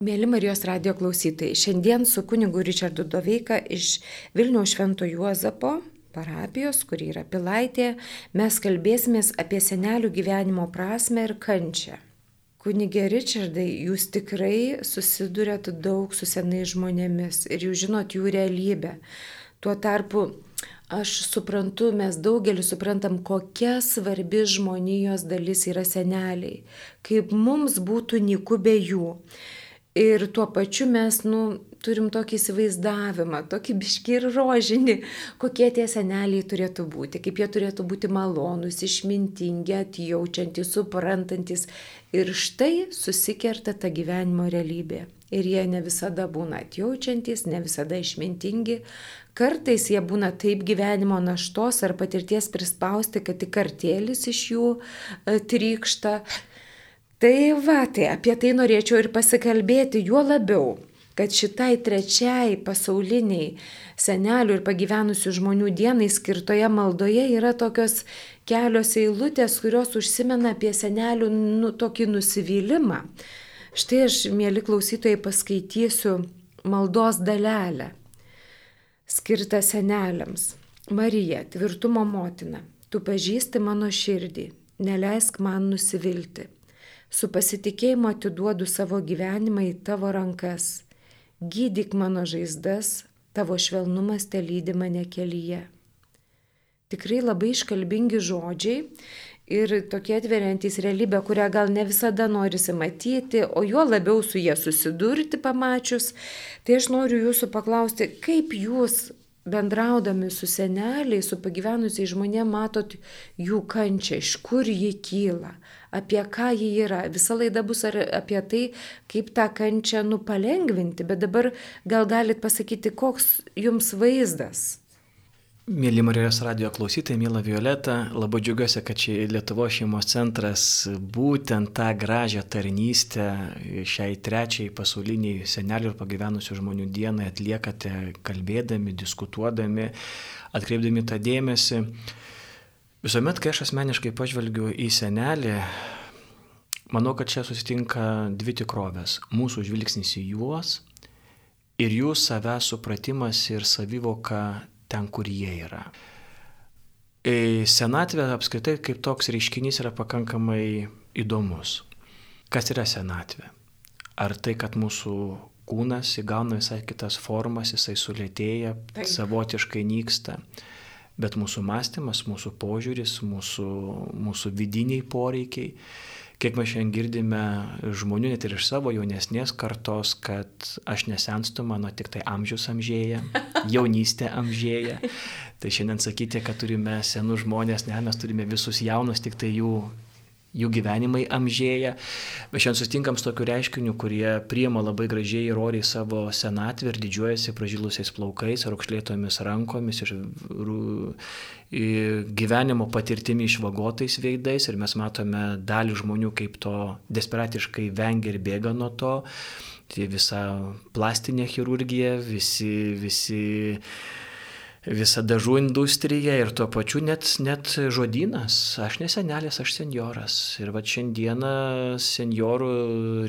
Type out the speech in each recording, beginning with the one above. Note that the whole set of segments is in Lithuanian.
Mėly Marijos radio klausytojai, šiandien su kunigu Richardu Doveika iš Vilniaus Švento Juozapo parapijos, kuri yra Pilaitė, mes kalbėsimės apie senelių gyvenimo prasme ir kančią. Kunigė Richardai, jūs tikrai susidurėt daug su senais žmonėmis ir jūs žinot jų realybę. Tuo tarpu aš suprantu, mes daugelis suprantam, kokia svarbi žmonijos dalis yra seneliai, kaip mums būtų niku be jų. Ir tuo pačiu mes, nu, turim tokį įsivaizdavimą, tokį biškį ir rožinį, kokie tie seneliai turėtų būti, kaip jie turėtų būti malonūs, išmintingi, atjaučiantys, suprantantis. Ir štai susikerta ta gyvenimo realybė. Ir jie ne visada būna atjaučiantys, ne visada išmintingi. Kartais jie būna taip gyvenimo naštos ar patirties prispausti, kad tik kartėlis iš jų e, trykšta. Tai va, tai apie tai norėčiau ir pasikalbėti, juo labiau, kad šitai trečiai pasauliniai senelių ir pagyvenusių žmonių dienai skirtoje maldoje yra tokios kelios eilutės, kurios užsimena apie senelių nu, tokį nusivylimą. Štai aš, mėly klausytojai, paskaitysiu maldos dalelę, skirtą seneliams. Marija, tvirtumo motina, tu pažįsti mano širdį, neleisk man nusivilti Su pasitikėjimu atiduodu savo gyvenimą į tavo rankas. Gydyk mano žaizdas, tavo švelnumas te lydi mane kelyje. Tikrai labai iškalbingi žodžiai ir tokie atveriantys realybę, kurią gal ne visada norisi matyti, o juo labiau su jie susidurti pamačius. Tai aš noriu jūsų paklausti, kaip jūs bendraudami su seneliais, su pagyvenusiais žmonėmis matot jų kančią, iš kur ji kyla, apie ką ji yra. Visa laida bus apie tai, kaip tą kančią nupalengvinti, bet dabar gal galit pasakyti, koks jums vaizdas. Mėly Marijos radio klausytojai, mėla Violeta, labai džiugiuosi, kad čia Lietuvo šeimos centras būtent tą gražią tarnystę šiai trečiai pasauliniai senelių ir pagyvenusių žmonių dienai atliekate, kalbėdami, diskutuodami, atkreipdami tą dėmesį. Visuomet, kai aš asmeniškai pažvelgiu į senelį, manau, kad čia susitinka dvi tikrovės. Mūsų žvilgsnis į juos ir jų savęs supratimas ir savivoka ten, kur jie yra. E, senatvė apskritai kaip toks reiškinys yra pakankamai įdomus. Kas yra senatvė? Ar tai, kad mūsų kūnas įgauna visai kitas formas, jisai sulėtėja, Taip. savotiškai nyksta, bet mūsų mąstymas, mūsų požiūris, mūsų, mūsų vidiniai poreikiai kiek mes šiandien girdime žmonių, net ir iš savo jaunesnės kartos, kad aš nesenstu, mano tik tai amžius amžėja, jaunystė amžėja. Tai šiandien sakyti, kad turime senus žmonės, ne, mes turime visus jaunus, tik tai jų jų gyvenimai amžėja. Mes šiandien sustinkam su tokiu reiškiniu, kurie priema labai gražiai ir oriai savo senatvę ir didžiuojasi pražilusiais plaukais, raukšlėtomis rankomis ir gyvenimo patirtimi išvagotais veidais ir mes matome dalį žmonių, kaip to desperatiškai vengia ir bėga nuo to. Tai visa plastinė chirurgija, visi, visi visa dažų industrija ir tuo pačiu net, net žodynas. Aš nesenelis, aš senjoras. Ir va šiandieną senjorų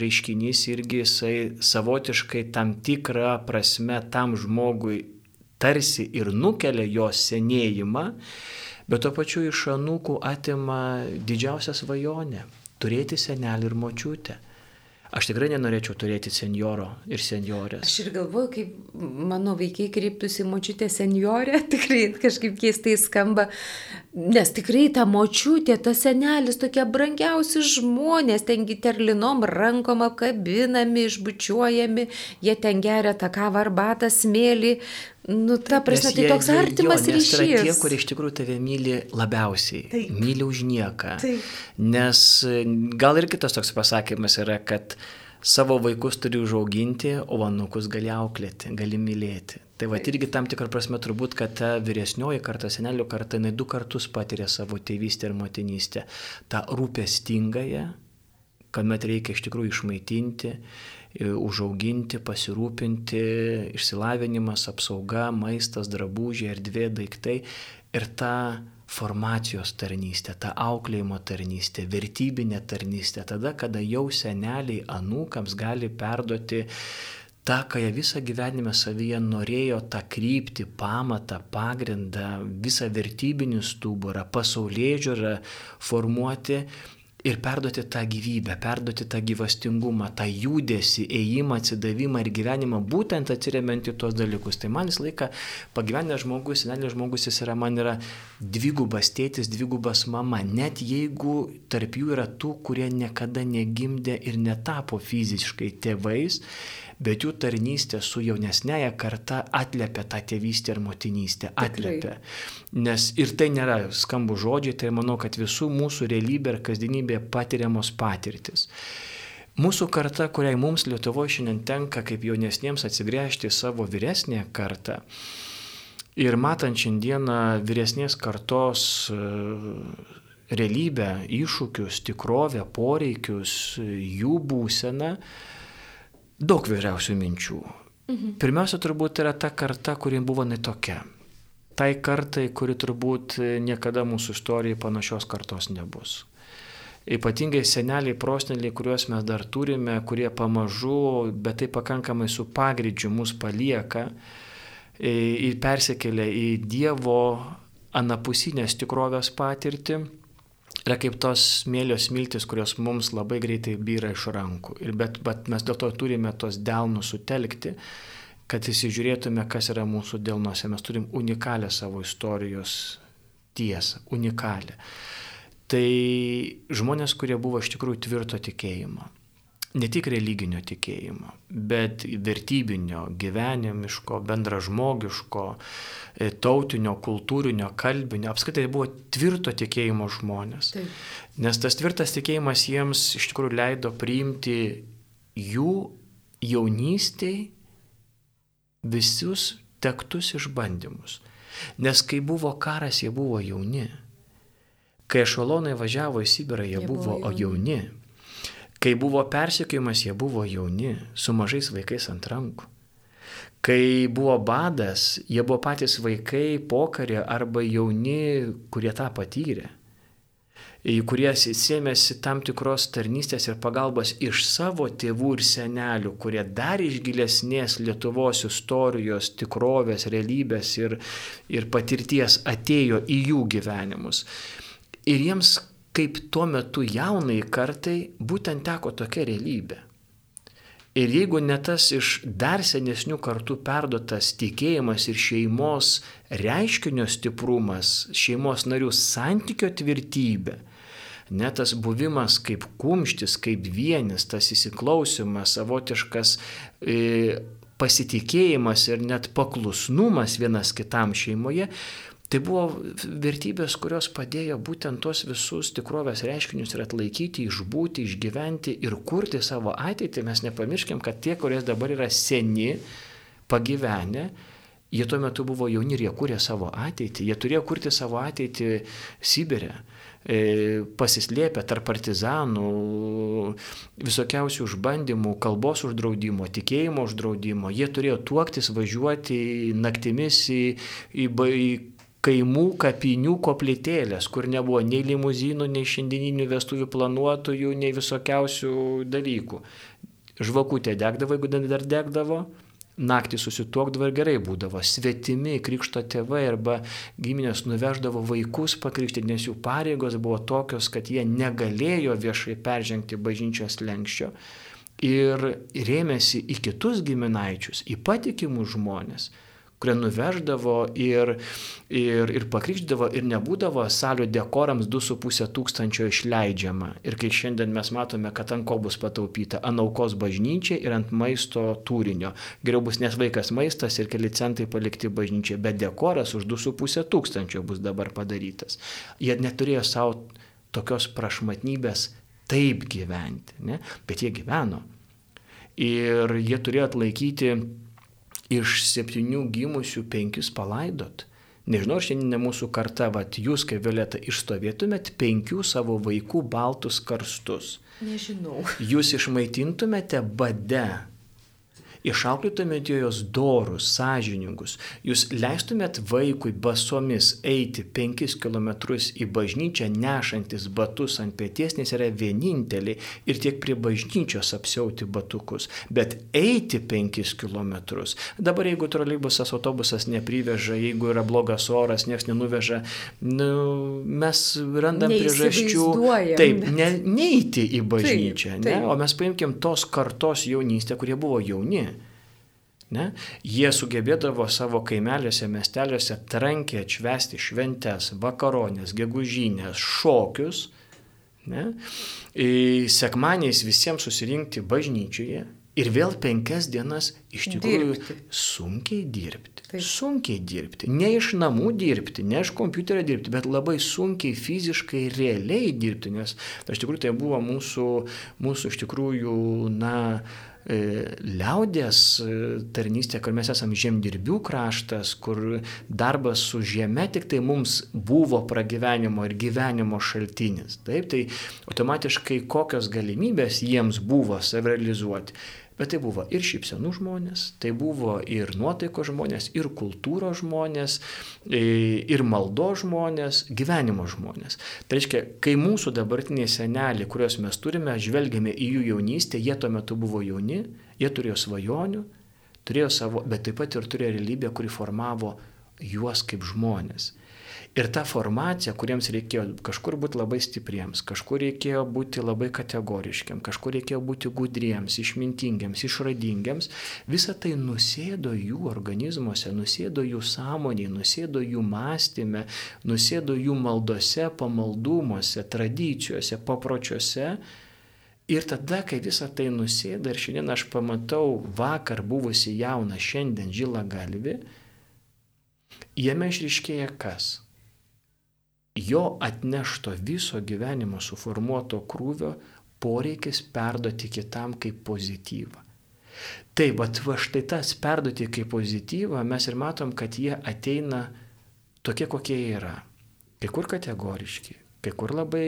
reiškinys irgi jisai savotiškai tam tikrą prasme tam žmogui tarsi ir nukelia jo senėjimą, bet tuo pačiu iš anūkų atima didžiausią svajonę - turėti senelį ir močiutę. Aš tikrai nenorėčiau turėti senjoro ir senjorės. Aš ir galvoju, kaip mano vaikai kreiptųsi močiutė senjorė, tikrai kažkaip keistai skamba, nes tikrai ta močiutė, tas senelis, tokie brangiausi žmonės, tengi terlinom rankom apkabinami, išbučiuojami, jie ten geria tą kavą arbatą, smėlį, Nu, ta prasme, tai toks artimas jo, ryšys. Tai yra tie, kurie iš tikrųjų tave myli labiausiai. Taip. Myli už nieką. Taip. Nes gal ir kitas toks pasakymas yra, kad savo vaikus turi užauginti, o anukus gali auklėti, gali mylėti. Tai va irgi tam tikrą prasme turbūt, kad ta vyresnioji karta, senelio karta, jinai du kartus patiria savo tėvystę ir motinystę. Ta rūpestingąją, kuomet reikia iš tikrųjų išmaitinti užauginti, pasirūpinti, išsilavinimas, apsauga, maistas, drabužiai, erdvė, daiktai ir tą formacijos tarnystė, ta auklėjimo tarnystė, vertybinė tarnystė, tada, kada jau seneliai anūkams gali perduoti tą, ką jie visą gyvenimą savyje norėjo, tą kryptį, pamatą, pagrindą, visą vertybinį stuburą, pasaulyje žiūrą formuoti ir perduoti tą gyvybę, perduoti tą gyvastingumą, tą judesi, ėjimą, atsidavimą ir gyvenimą, būtent atsiriamant į tuos dalykus. Tai man visą laiką pagyvenęs žmogus, senelis žmogus, jis yra, man yra dvigubas tėtis, dvigubas mama, net jeigu tarp jų yra tų, kurie niekada negimdė ir netapo fiziškai tėvais, bet jų tarnystė su jaunesnėje karta atliepia tą tėvystę ir motinystę, atliepia. Nes ir tai nėra skambų žodžiai, tai manau, kad visų mūsų realybė ir kasdienybė patiriamos patirtis. Mūsų karta, kuriai mums Lietuvoje šiandien tenka kaip jaunesniems atsigręžti savo vyresnę kartą ir matant šiandieną vyresnės kartos e, realybę, iššūkius, tikrovę, poreikius, jų būseną, daug vyriausių minčių. Mhm. Pirmiausia, turbūt yra ta karta, kuri buvo netokia. Tai kartai, kuri turbūt niekada mūsų istorijai panašios kartos nebus. Ypatingai seneliai, prosneliai, kuriuos mes dar turime, kurie pamažu, bet tai pakankamai su pagridžiu mus palieka ir persikelia į Dievo anapusinės tikrovės patirtį yra kaip tos smėlio smiltis, kurios mums labai greitai byra iš rankų. Ir bet, bet mes dėl to turime tos delnus sutelkti, kad įsižiūrėtume, kas yra mūsų delnuose. Mes turim unikalią savo istorijos tiesą, unikalią. Tai žmonės, kurie buvo iš tikrųjų tvirto tikėjimo ne tik religinio tikėjimo, bet vertybinio, gyvenimiško, bendražmogiško, e, tautinio, kultūrinio, kalbinio, apskritai buvo tvirto tikėjimo žmonės. Taip. Nes tas tvirtas tikėjimas jiems iš tikrųjų leido priimti jų jaunystėj visus tektus išbandymus. Nes kai buvo karas, jie buvo jauni. Kai ešalonai važiavo į Sibirą, jie, jie buvo, buvo jauni. jauni. Kai buvo persikėjimas, jie buvo jauni, su mažais vaikais ant rankų. Kai buvo badas, jie buvo patys vaikai pokarė arba jauni, kurie tą patyrė kurie sėmėsi tam tikros tarnystės ir pagalbos iš savo tėvų ir senelių, kurie dar iš gilesnės Lietuvos istorijos, tikrovės, realybės ir, ir patirties atėjo į jų gyvenimus. Ir jiems kaip tuo metu jaunai kartai būtent teko tokia realybė. Ir jeigu ne tas iš dar senesnių kartų perduotas tikėjimas ir šeimos reiškinio stiprumas, šeimos narių santykio tvirtybė, net tas buvimas kaip kumštis, kaip vienis, tas įsiklausimas, savotiškas e, pasitikėjimas ir net paklusnumas vienas kitam šeimoje, Tai buvo vertybės, kurios padėjo būtent tos visus tikrovės reiškinius ir atlaikyti, išbūti, išgyventi ir kurti savo ateitį. Mes nepamirškim, kad tie, kurie dabar yra seni, pagyvenę, jie tuo metu buvo jauni ir jie kūrė savo ateitį. Jie turėjo kurti savo ateitį Sibirė e, pasislėpę tarp partizanų, visokiausių užbandymų, kalbos uždraudimo, tikėjimo uždraudimo. Jie turėjo tuoktis, važiuoti naktimis į, į, į kaimų kapinių koplytėlės, kur nebuvo nei limuzinų, nei šiandieninių vestuvių planuotojų, nei visokiausių dalykų. Žvakutė degdavo, jeigu dar degdavo, naktį susituokdavo ir gerai būdavo. Svetimi krikšto tėvai arba giminės nuveždavo vaikus pakrikštyti, nes jų pareigos buvo tokios, kad jie negalėjo viešai peržengti bažnyčios lenkščio ir rėmėsi į kitus giminaičius, į patikimus žmonės kurie nuveždavo ir, ir, ir pakrikždavo ir nebūdavo salių dekorams 2,5 tūkstančio išleidžiama. Ir kai šiandien mes matome, kad ant ko bus pataupyta, ant aukos bažnyčiai ir ant maisto turinio. Geriau bus nesveikas maistas ir keli centai palikti bažnyčiai, bet dekoras už 2,5 tūkstančio bus dabar padarytas. Jie neturėjo savo tokios prašmatnybės taip gyventi, ne? bet jie gyveno. Ir jie turėjo atlaikyti iš septynių gimusių penkis palaidot. Nežinau, šiandien mūsų karta, vat, jūs kaip Violeta išstovėtumėt penkių savo vaikų baltus karstus. Nežinau. Jūs išmaitintumėte bade. Išauklėtumėte juos dorus, sąžiningus, jūs leistumėt vaikui basomis eiti penkis kilometrus į bažnyčią, nešantis batus ant pėties, nes yra vieninteliai ir tiek prie bažnyčios apsiauti batukus, bet eiti penkis kilometrus. Dabar jeigu troleibusas, autobusas nepriveža, jeigu yra blogas oras, niekas nenuveža, nu, mes randam priežasčių. Taip, ne, neiti į bažnyčią, taip, taip. Ne? o mes paimkim tos kartos jaunystę, kurie buvo jauni. Ne? Jie sugebėdavo savo kaimelėse, miesteliuose trankiai atšvesti šventes, vakaronės, gegužinės, šokius. Ne? Sekmaniais visiems susirinkti bažnyčioje ir vėl penkias dienas iš tikrųjų dirbti. sunkiai dirbti. Taip. Sunkiai dirbti. Ne iš namų dirbti, ne iš kompiuterio dirbti, bet labai sunkiai fiziškai, realiai dirbti, nes iš tikrųjų tai buvo mūsų, mūsų iš tikrųjų, na, E, liaudės e, tarnystė, kur mes esame žemdirbių kraštas, kur darbas su žeme tik tai mums buvo pragyvenimo ir gyvenimo šaltinis. Taip, tai automatiškai kokios galimybės jiems buvo savirealizuoti. Bet tai buvo ir šypsenų žmonės, tai buvo ir nuotaiko žmonės, ir kultūros žmonės, ir maldo žmonės, gyvenimo žmonės. Tai reiškia, kai mūsų dabartiniai seneliai, kuriuos mes turime, žvelgiame į jų jaunystę, jie tuo metu buvo jauni, jie turėjo svajonių, turėjo savo, bet taip pat ir turėjo realybę, kuri formavo juos kaip žmonės. Ir ta formacija, kuriems reikėjo kažkur būti labai stipriems, kažkur reikėjo būti labai kategoriškiam, kažkur reikėjo būti gudriems, išmintingiams, išradingiams, visa tai nusėdo jų organizmuose, nusėdo jų sąmonėje, nusėdo jų mąstymė, nusėdo jų maldose, pamaldumuose, tradicijose, papročiuose. Ir tada, kai visa tai nusėda ir šiandien aš pamatau vakar buvusi jauną, šiandien žilą galvį, jame išriškėja kas? jo atnešto viso gyvenimo suformuoto krūvio poreikis perduoti kitam kaip pozityvą. Taip, bet va štai tas perduoti kaip pozityvą mes ir matom, kad jie ateina tokie, kokie yra. Kai kur kategoriški, kai kur labai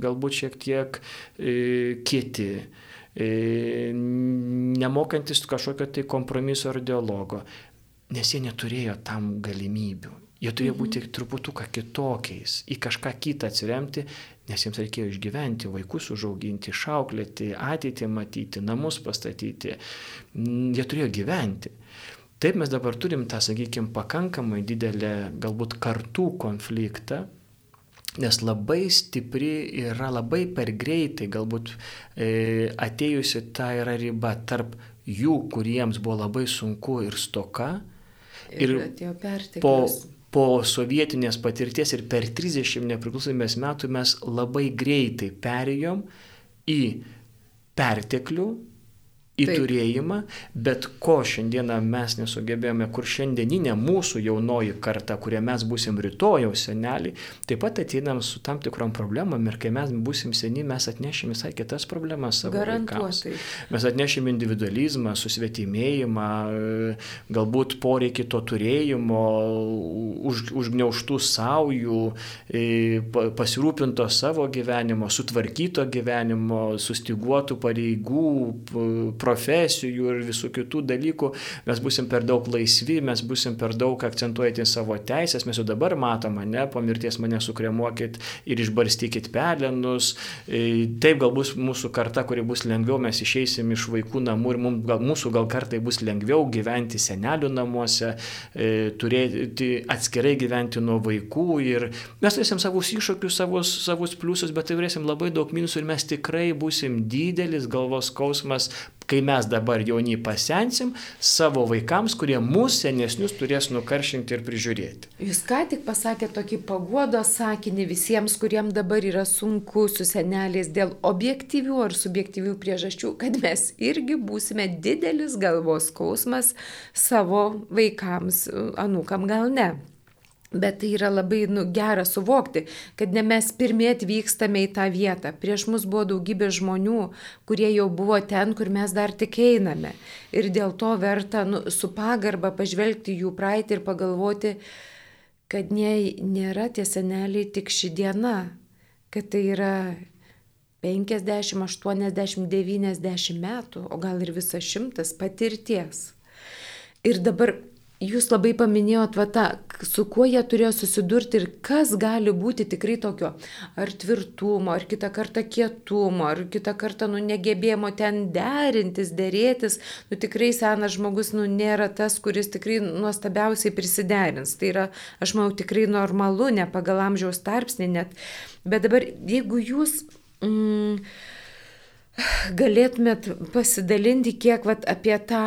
galbūt šiek tiek e, kieti, e, nemokantis kažkokio tai kompromiso ar dialogo, nes jie neturėjo tam galimybių. Jie turėjo būti mhm. truputuką kitokiais, į kažką kitą atsiremti, nes jiems reikėjo išgyventi, vaikus užauginti, išauklėti, ateitį matyti, namus pastatyti. Mm, jie turėjo gyventi. Taip mes dabar turim tą, sakykime, pakankamai didelę galbūt kartų konfliktą, nes labai stipri yra labai per greitai galbūt e, atėjusi ta yra riba tarp jų, kuriems buvo labai sunku ir stoka. Ir, ir po, po sovietinės patirties ir per 30 nepriklausomybės metų mes labai greitai perėjom į perteklių, į Taip. turėjimą, bet ko šiandieną mes nesugebėjome, kur šiandieninė mūsų jaunoji karta, kurie mes busim rytojaus seneliai, taip pat ateinam su tam tikrom problemom ir kai mes busim seni, mes atnešim visai kitas problemas savo vaikams. Mes atnešim individualizmą, susvetimėjimą, galbūt poreikį to turėjimo, už, užgniauštų saujų, e, pasirūpinto savo gyvenimo, sutvarkyto gyvenimo, sustiguotų pareigų, profesijų ir visų kitų dalykų, mes busim per daug laisvi, mes busim per daug akcentuojantys savo teisės, mes jau dabar matome, ne, po mirties mane sukremuokit ir išbarstykit pelenus. E, taip gal bus mūsų karta, kuri bus lengviau, mes išeisim iš vaikų namų ir mums, gal, mūsų gal kartai bus lengviau gyventi senelių namuose, e, turėti atskirai gyventi nuo vaikų ir mes turėsim savus iššūkius, savus, savus pliusus, bet turėsim labai daug minusų ir mes tikrai busim didelis galvos skausmas kai mes dabar jauni pasensim, savo vaikams, kurie mūsų senesnius turės nukaršinti ir prižiūrėti. Jūs ką tik pasakėte tokį paguodo sakinį visiems, kuriems dabar yra sunku su seneliais dėl objektyvių ar subjektyvių priežasčių, kad mes irgi būsime didelis galvos skausmas savo vaikams, anūkam gal ne. Bet tai yra labai nu, gera suvokti, kad ne mes pirmie atvykstame į tą vietą. Prieš mus buvo daugybė žmonių, kurie jau buvo ten, kur mes dar tik einame. Ir dėl to verta nu, su pagarba pažvelgti jų praeitį ir pagalvoti, kad ne, nėra tie seneliai tik ši diena, kad tai yra 50, 80, 90 metų, o gal ir visas šimtas patirties. Ir dabar jūs labai paminėjot, va, tą, su kuo jie turėjo susidurti ir kas gali būti tikrai tokio, ar tvirtumo, ar kitą kartą kietumo, ar kitą kartą, nu, negebėjimo ten derintis, dėrėtis, nu, tikrai senas žmogus, nu, nėra tas, kuris tikrai nuostabiausiai prisiderins. Tai yra, aš manau, tikrai normalu, ne pagal amžiaus tarpsnį net. Bet dabar, jeigu jūs... Mm, galėtumėt pasidalinti kiek vat, apie tą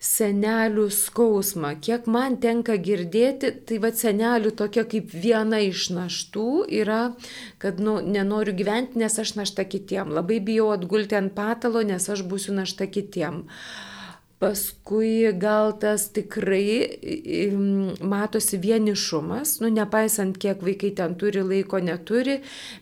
senelių skausmą. Kiek man tenka girdėti, tai va senelių tokia kaip viena iš naštų yra, kad nu, nenoriu gyventi, nes aš našta kitiem. Labai bijau atgulti ant patalo, nes aš būsiu našta kitiem. Uh, Paskui gal tas tikrai matosi vienišumas, nu nepaisant kiek vaikai ten turi laiko, neturi,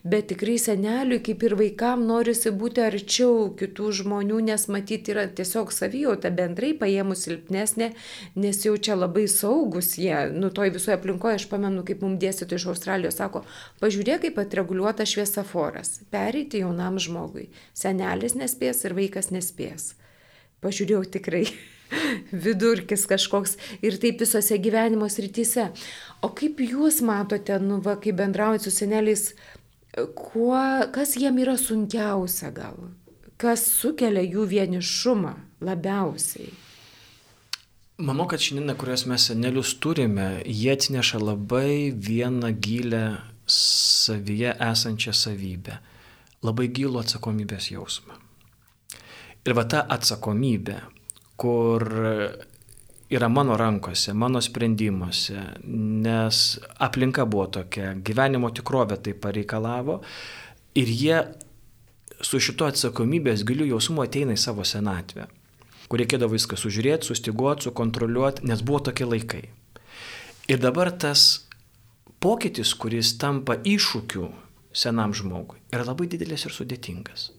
bet tikrai seneliui kaip ir vaikam norisi būti arčiau kitų žmonių, nes matyti yra tiesiog savijauta bendrai paėmus silpnesnė, nes jau čia labai saugus jie, nu toj visoje aplinkoje, aš pamenu, kaip mums dėstytų iš Australijos, sako, pažiūrėk, kaip atreguliuotas šviesaforas, pereiti jaunam žmogui, senelis nespės ir vaikas nespės pažiūrėjau tikrai vidurkis kažkoks ir taip visose gyvenimo srityse. O kaip jūs matote, nu, va, kai bendraujate su seneliais, kuo, kas jiem yra sunkiausia gal? Kas sukelia jų vienišumą labiausiai? Manau, kad šiandien, kuriuos mes senelius turime, jie atneša labai vieną gilę savyje esančią savybę. Labai gilų atsakomybės jausmą. Ir va ta atsakomybė, kur yra mano rankose, mano sprendimuose, nes aplinka buvo tokia, gyvenimo tikrovė tai pareikalavo ir jie su šito atsakomybės giliu jausmu ateina į savo senatvę, kur reikėdavo viską sužiūrėti, sustiguoti, sukontroliuoti, nes buvo tokie laikai. Ir dabar tas pokytis, kuris tampa iššūkiu senam žmogui, yra labai didelis ir sudėtingas.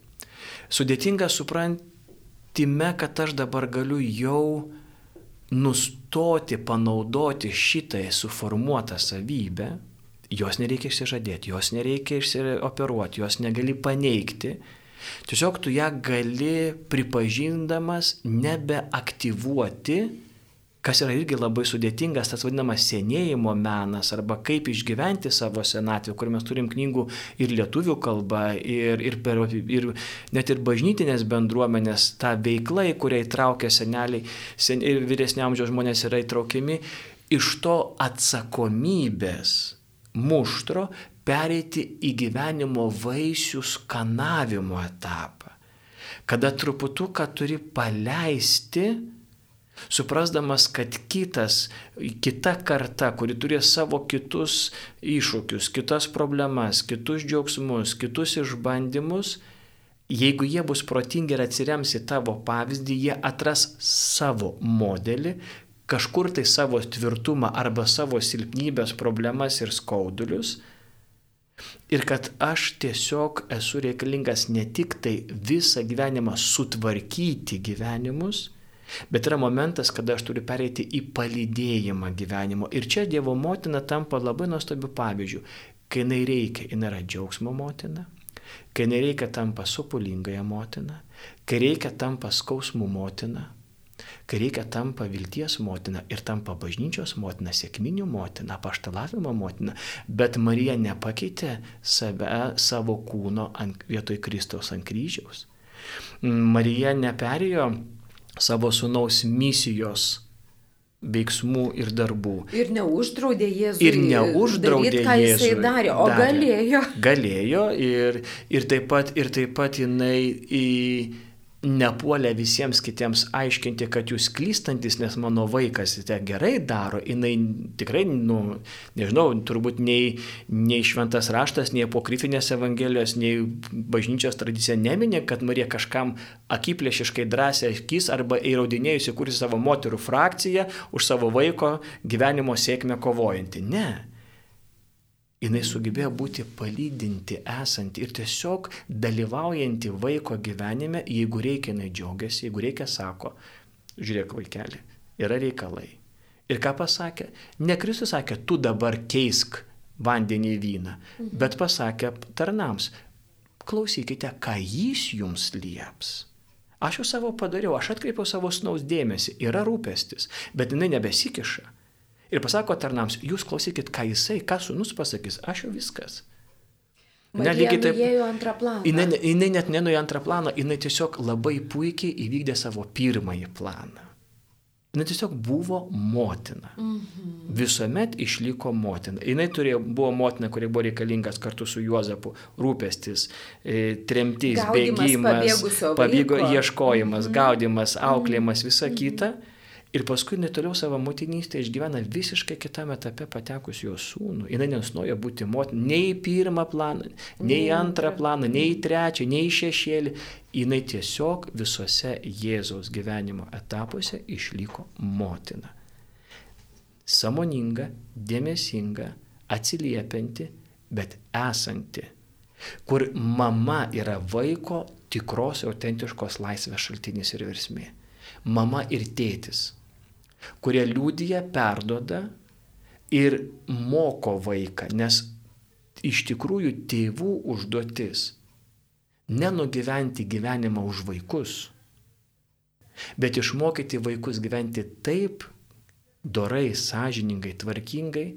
Sudėtinga supranti supratimė, kad aš dabar galiu jau nustoti panaudoti šitai suformuotą savybę, jos nereikia išsižadėti, jos nereikia išsioperuoti, jos negali paneigti. Tiesiog tu ją gali pripažindamas nebeaktyvuoti kas yra irgi labai sudėtingas, tas vadinamas senėjimo menas arba kaip išgyventi savo senatvę, kur mes turim knygų ir lietuvių kalba, ir, ir, per, ir net ir bažnytinės bendruomenės, ta veikla, į kurią įtraukia seneliai sen, ir vyresniamžiaus žmonės yra įtraukiami, iš to atsakomybės muštro pereiti į gyvenimo vaisių skanavimo etapą, kada truputuką turi paleisti, suprasdamas, kad kitas, kita karta, kuri turės savo kitus iššūkius, kitas problemas, kitus džiaugsmus, kitus išbandymus, jeigu jie bus protingi ir atsirems į tavo pavyzdį, jie atras savo modelį, kažkur tai savo tvirtumą arba savo silpnybės, problemas ir skaudulius. Ir kad aš tiesiog esu reikalingas ne tik tai visą gyvenimą sutvarkyti gyvenimus, Bet yra momentas, kada aš turiu pereiti į palydėjimą gyvenimo. Ir čia Dievo motina tampa labai nuostabiu pavyzdžiu. Kai jinai reikia, jinai yra džiaugsmo motina. Kai jinai reikia, tampa supulingąją motiną. Kai reikia, tampa skausmų motina. Kai reikia, tampa vilties motina ir tampa bažnyčios motina, sėkminių motina, paštalavimo motina. Bet Marija nepakeitė save, savo kūno ant, vietoj Kristaus ant kryžiaus. Marija neperėjo savo sunaus misijos veiksmų ir darbų. Ir neuždraudė Jėzui. Ir neuždraudė daryt, ką Jėzui. Jisai darė, o darė. galėjo. Galėjo ir, ir, taip pat, ir taip pat jinai į nepuolė visiems kitiems aiškinti, kad jūs klystantis, nes mano vaikas tai gerai daro, jinai tikrai, nu, nežinau, turbūt nei, nei šventas raštas, nei apokrifinės evangelijos, nei bažnyčios tradicija neminė, kad Marija kažkam akiplėšiškai drąsiai akis arba įraudinėjusi kurti savo moterų frakciją už savo vaiko gyvenimo sėkmę kovojanti. Ne jinai sugebėjo būti palydinti, esanti ir tiesiog dalyvaujanti vaiko gyvenime, jeigu reikia, jinai džiaugiasi, jeigu reikia, sako, žiūrėk vaikeli, yra reikalai. Ir ką pasakė? Ne Kristus sakė, tu dabar keisk vandenį į vyną, bet pasakė tarnams, klausykite, ką jis jums lieps. Aš jau savo padariau, aš atkreipiau savo snaus dėmesį, yra rūpestis, bet jinai nebesikiša. Ir pasako tarnams, jūs klausykit, ką jisai, ką sunus pasakys, aš jau viskas. Ne, lygiai taip. Jie antrą planą. Jinai, jinai net nenuėjo antrą planą, jinai tiesiog labai puikiai įvykdė savo pirmąjį planą. Jis tiesiog buvo motina. Mhm. Visuomet išliko motina. Jis turėjo, buvo motina, kuri buvo reikalingas kartu su Juozapu. Rūpestis, e, tremtis, gaudimas, bėgimas, pabėgo ieškojimas, mhm. gaudimas, auklėjimas, visa mhm. kita. Ir paskui netoliau savo motinystę išgyvena visiškai kitame etape patekus jo sūnų. Jis nenustojo būti motina nei į pirmą planą, nei į antrą planą, nei į trečią, nei į šešėlį. Jis tiesiog visuose Jėzaus gyvenimo etapuose išliko motina. Samoninga, dėmesinga, atsiliepianti, bet esanti. Kur mama yra vaiko tikros, autentiškos laisvės šaltinis ir versmė. Mama ir tėtis kurie liūdija, perdoda ir moko vaiką, nes iš tikrųjų tėvų užduotis nenugyventi gyvenimą už vaikus, bet išmokyti vaikus gyventi taip dorai, sąžiningai, tvarkingai,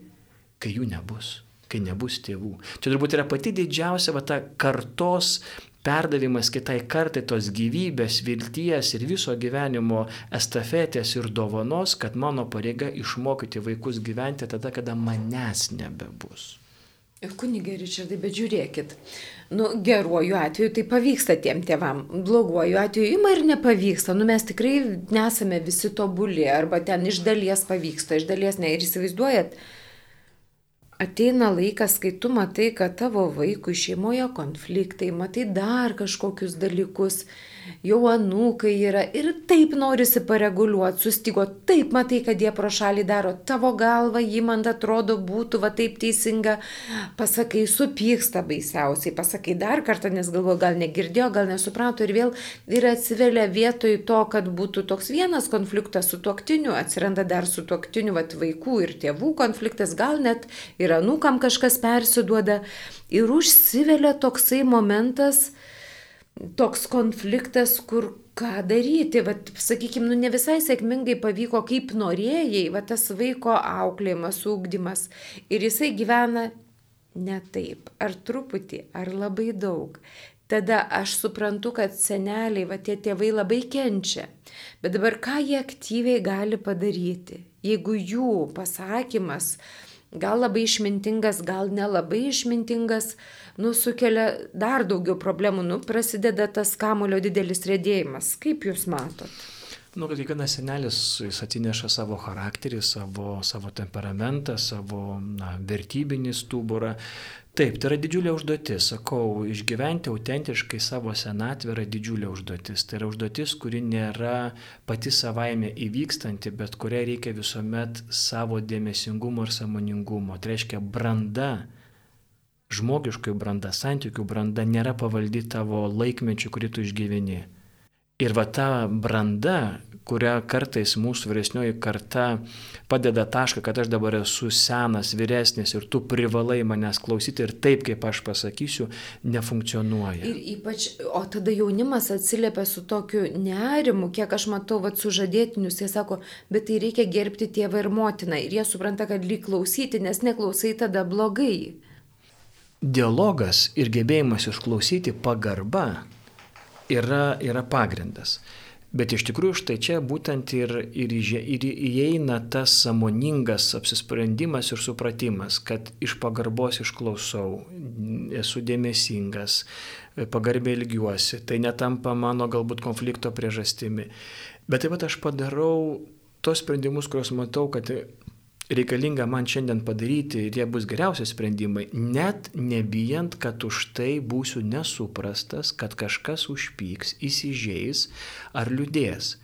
kai jų nebus, kai nebus tėvų. Čia turbūt yra pati didžiausia va ta kartos perdavimas kitai kartai tos gyvybės, vilties ir viso gyvenimo estafetės ir dovanos, kad mano pareiga išmokyti vaikus gyventi tada, kada manęs nebebus. Kunigė Ričardai, bet žiūrėkit, nu, geruoju atveju tai pavyksta tiem tėvam, bloguoju atveju ima ir nepavyksta, nu mes tikrai nesame visi tobuli, arba ten iš dalies pavyksta, iš dalies ne. Ir įsivaizduojat, ateina laikas, kai tu matai, kad tavo vaikui šeimoje konfliktai, matai dar kažkokius dalykus, jau anūkai yra ir taip norisi pareguliuoti, sustygo, taip matai, kad jie pro šalį daro, tavo galva jį man atrodo būtų va taip teisinga, pasakai, supyksta baisiausiai, pasakai dar kartą, nes galvo gal negirdėjo, gal nesuprato ir vėl ir atsivelia vietoj to, kad būtų toks vienas konfliktas su tuoktiniu, atsiranda dar su tuoktiniu va, vaikų ir tėvų konfliktas, gal net ir anūkam kažkas persiduoda ir užsivelia toksai momentas, toks konfliktas, kur ką daryti, vat, sakykime, nu ne visai sėkmingai pavyko, kaip norėjai, va tas vaiko auklėjimas, ūkdymas ir jisai gyvena ne taip, ar truputį, ar labai daug. Tada aš suprantu, kad seneliai, va tie tėvai labai kenčia. Bet dabar ką jie aktyviai gali padaryti, jeigu jų pasakymas, uh, gal labai išmintingas, gal nelabai išmintingas, nu, sukelia dar daugiau problemų, nu, prasideda tas kamulio didelis rėdėjimas. Kaip Jūs matot? Nu, kad kiekvienas senelis jis atsineša savo charakterį, savo, savo temperamentą, savo na, vertybinį stuburą. Taip, tai yra didžiulė užduotis, sakau, išgyventi autentiškai savo senatvę yra didžiulė užduotis. Tai yra užduotis, kuri nėra pati savaime įvykstanti, bet kuriai reikia visuomet savo dėmesingumo ir samoningumo. Tai reiškia branda, žmogiškai branda, santykių branda nėra pavaldi tavo laikmečių, kurį tu išgyveni. Ir va ta branda, kurią kartais mūsų vyresnioji karta padeda tašką, kad aš dabar esu senas, vyresnis ir tu privalai manęs klausyti ir taip, kaip aš pasakysiu, nefunkcionuoja. Ir ypač, o tada jaunimas atsiliepia su tokiu nerimu, kiek aš matau, vad sužadėtinius, jie sako, bet tai reikia gerbti tėvą ir motiną. Ir jie supranta, kad lyg klausyti, nes neklausai tada blogai. Dialogas ir gebėjimas išklausyti pagarba yra, yra pagrindas. Bet iš tikrųjų štai čia būtent ir, ir, ir įeina tas samoningas apsisprendimas ir supratimas, kad iš pagarbos išklausau, esu dėmesingas, pagarbiai ilgiuosi, tai netampa mano galbūt konflikto priežastimi. Bet taip pat aš padarau tos sprendimus, kuriuos matau, kad reikalinga man šiandien padaryti ir jie bus geriausi sprendimai, net nebijant, kad už tai būsiu nesuprastas, kad kažkas užpyks, įsižeis ar liūdės.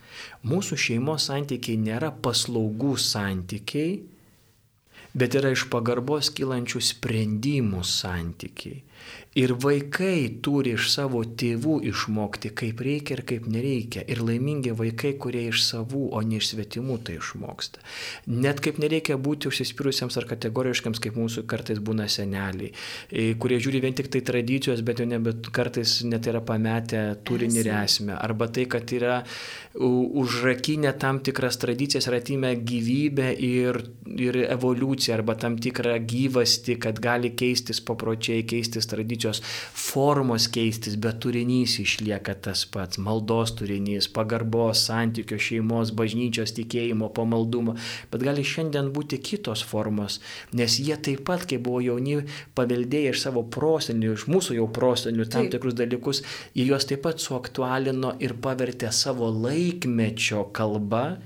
Mūsų šeimos santykiai nėra paslaugų santykiai, bet yra iš pagarbos kylančių sprendimų santykiai. Ir vaikai turi iš savo tėvų išmokti, kaip reikia ir kaip nereikia. Ir laimingi vaikai, kurie iš savų, o ne iš svetimų tai išmoksta. Net kaip nereikia būti užsispyrusiems ar kategoriškiams, kaip mūsų kartais būna seneliai, e, kurie žiūri vien tik tai tradicijos, bet jau nebet kartais net yra pametę turinį ir esmę. Arba tai, kad yra užrakinę tam tikras tradicijas ir atimę gyvybę ir, ir evoliuciją, arba tam tikrą gyvastį, kad gali keistis papročiai, keistis tradicijos bažnyčios formos keistis, bet turinys išlieka tas pats - maldos turinys, pagarbos, santykio šeimos, bažnyčios tikėjimo, pamaldumo, bet gali šiandien būti kitos formos, nes jie taip pat, kai buvo jauni, paveldėję iš savo prosenių, iš mūsų jau prosenių tam taip. tikrus dalykus, jie juos taip pat suaktualino ir pavertė savo laikmečio kalba.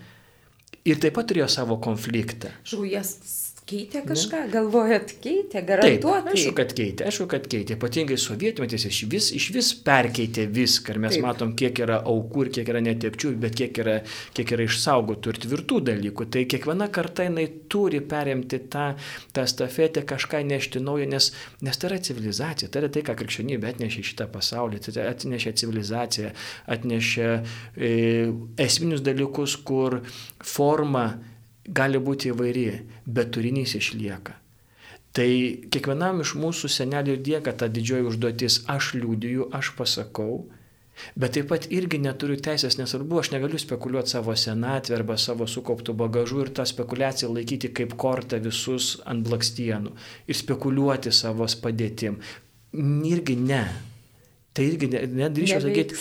Ir taip pat turėjo savo konfliktą. Žujas Keitė kažką, ne? galvojat, keitė, garantuotai. Taip, aišku, kad keitė, aišku, kad keitė. Ypatingai sovietmetis iš vis, iš vis perkeitė viską. Ir mes Taip. matom, kiek yra aukų ir kiek yra netepčių, bet kiek yra, kiek yra išsaugotų ir tvirtų dalykų. Tai kiekviena karta jinai turi perimti tą, tą stafetę, kažką nešti naujo, nes, nes tai yra civilizacija. Tai yra tai, ką krikščionybė atnešė į šitą pasaulį. Tai atnešė civilizaciją, atnešė e, esminius dalykus, kur forma gali būti įvairi, bet turinys išlieka. Tai kiekvienam iš mūsų senelių dėka ta didžioji užduotis aš liūdiju, aš pasakau, bet taip pat irgi neturiu teisės, nesvarbu, aš negaliu spekuliuoti savo senatvę arba savo sukauptų bagažų ir tą spekulaciją laikyti kaip kortą visus ant blakstienų ir spekuliuoti savo padėtim. Irgi ne. Tai irgi nedrįšiu sakyti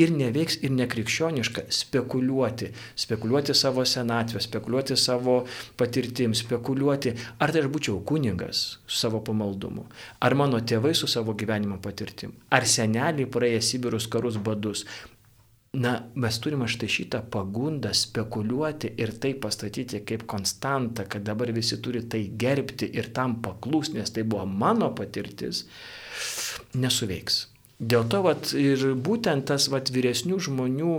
ir neveiks, ir nekrikščioniška spekuliuoti, spekuliuoti savo senatvę, spekuliuoti savo patirtim, spekuliuoti, ar tai aš būčiau kunigas su savo pamaldumu, ar mano tėvai su savo gyvenimo patirtim, ar seneliai praėję Sibirus karus badus. Na, mes turime štai šitą pagundą spekuliuoti ir tai pastatyti kaip konstantą, kad dabar visi turi tai gerbti ir tam paklūs, nes tai buvo mano patirtis, nesuveiks. Dėl to vat, ir būtent tas vat, vyresnių žmonių